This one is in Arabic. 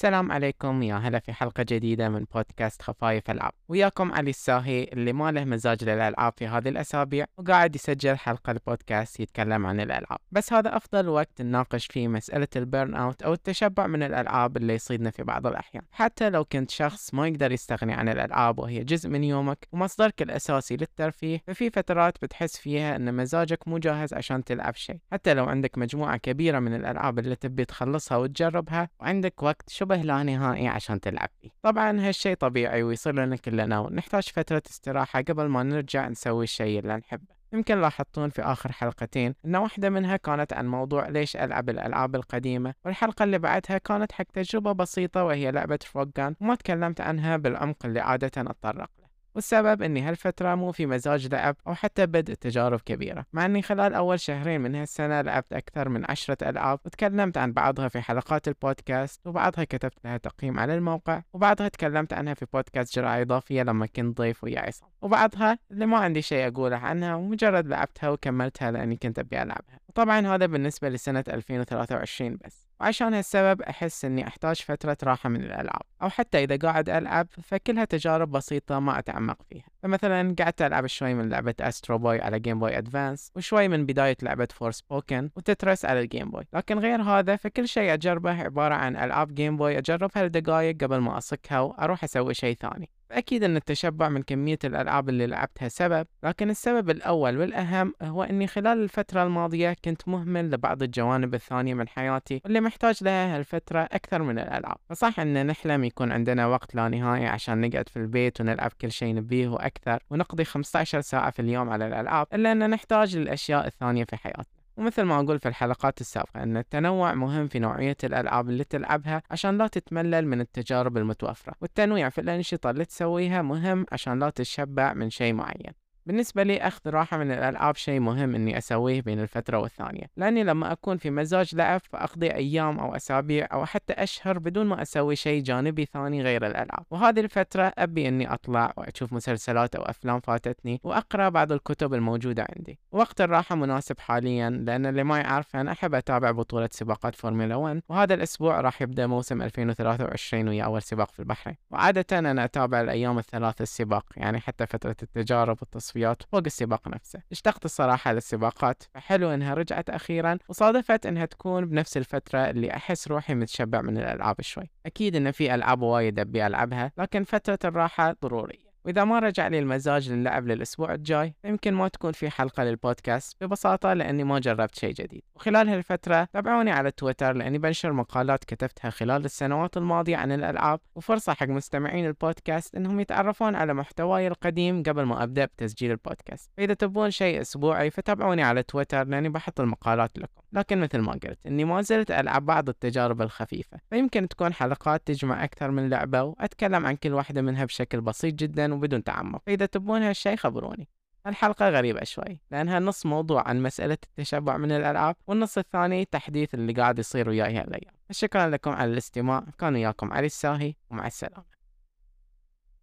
السلام عليكم يا هلا في حلقة جديدة من بودكاست خفايف ألعاب وياكم علي الساهي اللي ما له مزاج للألعاب في هذه الأسابيع وقاعد يسجل حلقة البودكاست يتكلم عن الألعاب. بس هذا أفضل وقت نناقش فيه مسألة ال burn out أو التشبع من الألعاب اللي يصيدنا في بعض الأحيان. حتى لو كنت شخص ما يقدر يستغني عن الألعاب وهي جزء من يومك ومصدرك الأساسي للترفيه ففي فترات بتحس فيها أن مزاجك مو جاهز عشان تلعب شيء. حتى لو عندك مجموعة كبيرة من الألعاب اللي تبي تخلصها وتجربها وعندك وقت شبه لا نهائي عشان تلعب فيه طبعا هالشي طبيعي ويصير لنا كلنا ونحتاج فترة استراحة قبل ما نرجع نسوي الشيء اللي نحبه. يمكن لاحظتون في آخر حلقتين إن واحدة منها كانت عن موضوع ليش ألعب الألعاب القديمة والحلقة اللي بعدها كانت حق تجربة بسيطة وهي لعبة فروغان وما تكلمت عنها بالعمق اللي عادة أتطرق. والسبب إني هالفترة مو في مزاج لعب أو حتى بدء تجارب كبيرة مع إني خلال أول شهرين من هالسنة لعبت أكثر من عشرة ألعاب وتكلمت عن بعضها في حلقات البودكاست وبعضها كتبت لها تقييم على الموقع وبعضها تكلمت عنها في بودكاست جرعة إضافية لما كنت ضيف ويا عصام وبعضها اللي ما عندي شيء أقوله عنها ومجرد لعبتها وكملتها لأني كنت أبي ألعبها. وطبعا هذا بالنسبة لسنة 2023 بس. وعشان هالسبب أحس إني أحتاج فترة راحة من الألعاب أو حتى إذا قاعد ألعب فكلها تجارب بسيطة ما أتعمق فيها. فمثلا قعدت ألعب شوي من لعبة Astro Boy على Game Boy Advance وشوي من بداية لعبة Forspoken و Tetris على ال Game Boy لكن غير هذا فكل شيء أجربه عبارة عن ألعاب Game Boy أجربها لدقايق قبل ما أصكها وأروح أسوي شيء ثاني. فأكيد أن التشبع من كمية الألعاب اللي لعبتها سبب لكن السبب الأول والأهم هو أني خلال الفترة الماضية كنت مهمل لبعض الجوانب الثانية من حياتي واللي محتاج لها هالفترة أكثر من الألعاب. فصح أن نحلم يكون عندنا وقت لا نهاية عشان نقعد في البيت ونلعب كل شيء نبيه وأكثر ونقضي 15 ساعة في اليوم على الألعاب إلا أن نحتاج للأشياء الثانية في حياتنا. ومثل ما أقول في الحلقات السابقة أن التنوع مهم في نوعية الألعاب اللي تلعبها عشان لا تتملل من التجارب المتوفرة والتنويع في الأنشطة اللي تسويها مهم عشان لا تتشبع من شيء معين. بالنسبة لي أخذ راحة من الألعاب شيء مهم إني أسويه بين الفترة والثانية لأني لما أكون في مزاج لعب فأقضي أيام أو أسابيع أو حتى أشهر بدون ما أسوي شيء جانبي ثاني غير الألعاب. وهذه الفترة أبي إني أطلع وأشوف مسلسلات أو أفلام فاتتني وأقرأ بعض الكتب الموجودة عندي. وقت الراحة مناسب حاليا لأن اللي ما يعرف أنا أحب أتابع بطولة سباقات فورمولا 1 وهذا الأسبوع راح يبدأ موسم 2023 ويا أول سباق في البحرين. وعادة أنا أتابع الأيام الثلاث السباق يعني حتى فترة التجارب والتصفيات فوق السباق نفسه. اشتقت الصراحة للسباقات فحلو إنها رجعت أخيرا وصادفت إنها تكون بنفس الفترة اللي أحس روحي متشبع من الألعاب شوي. أكيد إن في ألعاب وايد أبي ألعبها لكن فترة الراحة ضرورية. وإذا ما رجع لي المزاج للعب للأسبوع الجاي يمكن ما تكون في حلقة للبودكاست ببساطة لأني ما جربت شيء جديد. وخلال هالفترة تابعوني على تويتر لأني بنشر مقالات كتبتها خلال السنوات الماضية عن الألعاب وفرصة حق مستمعين البودكاست إنهم يتعرفون على محتواي القديم قبل ما أبدأ بتسجيل البودكاست. فإذا تبون شيء أسبوعي فتابعوني على تويتر لأني بحط المقالات لكم. لكن مثل ما قلت إني ما زلت ألعب بعض التجارب الخفيفة. فيمكن تكون حلقات تجمع أكثر من لعبة وأتكلم عن كل واحدة منها بشكل بسيط جدا وبدون تعمق. فإذا تبون هالشي خبروني. الحلقة غريبة شوي لأنها نص موضوع عن مسألة التشبع من الألعاب والنص الثاني تحديث اللي قاعد يصير وياي هالأيام. شكرا لكم على الاستماع كان وياكم علي الساهي ومع السلامة.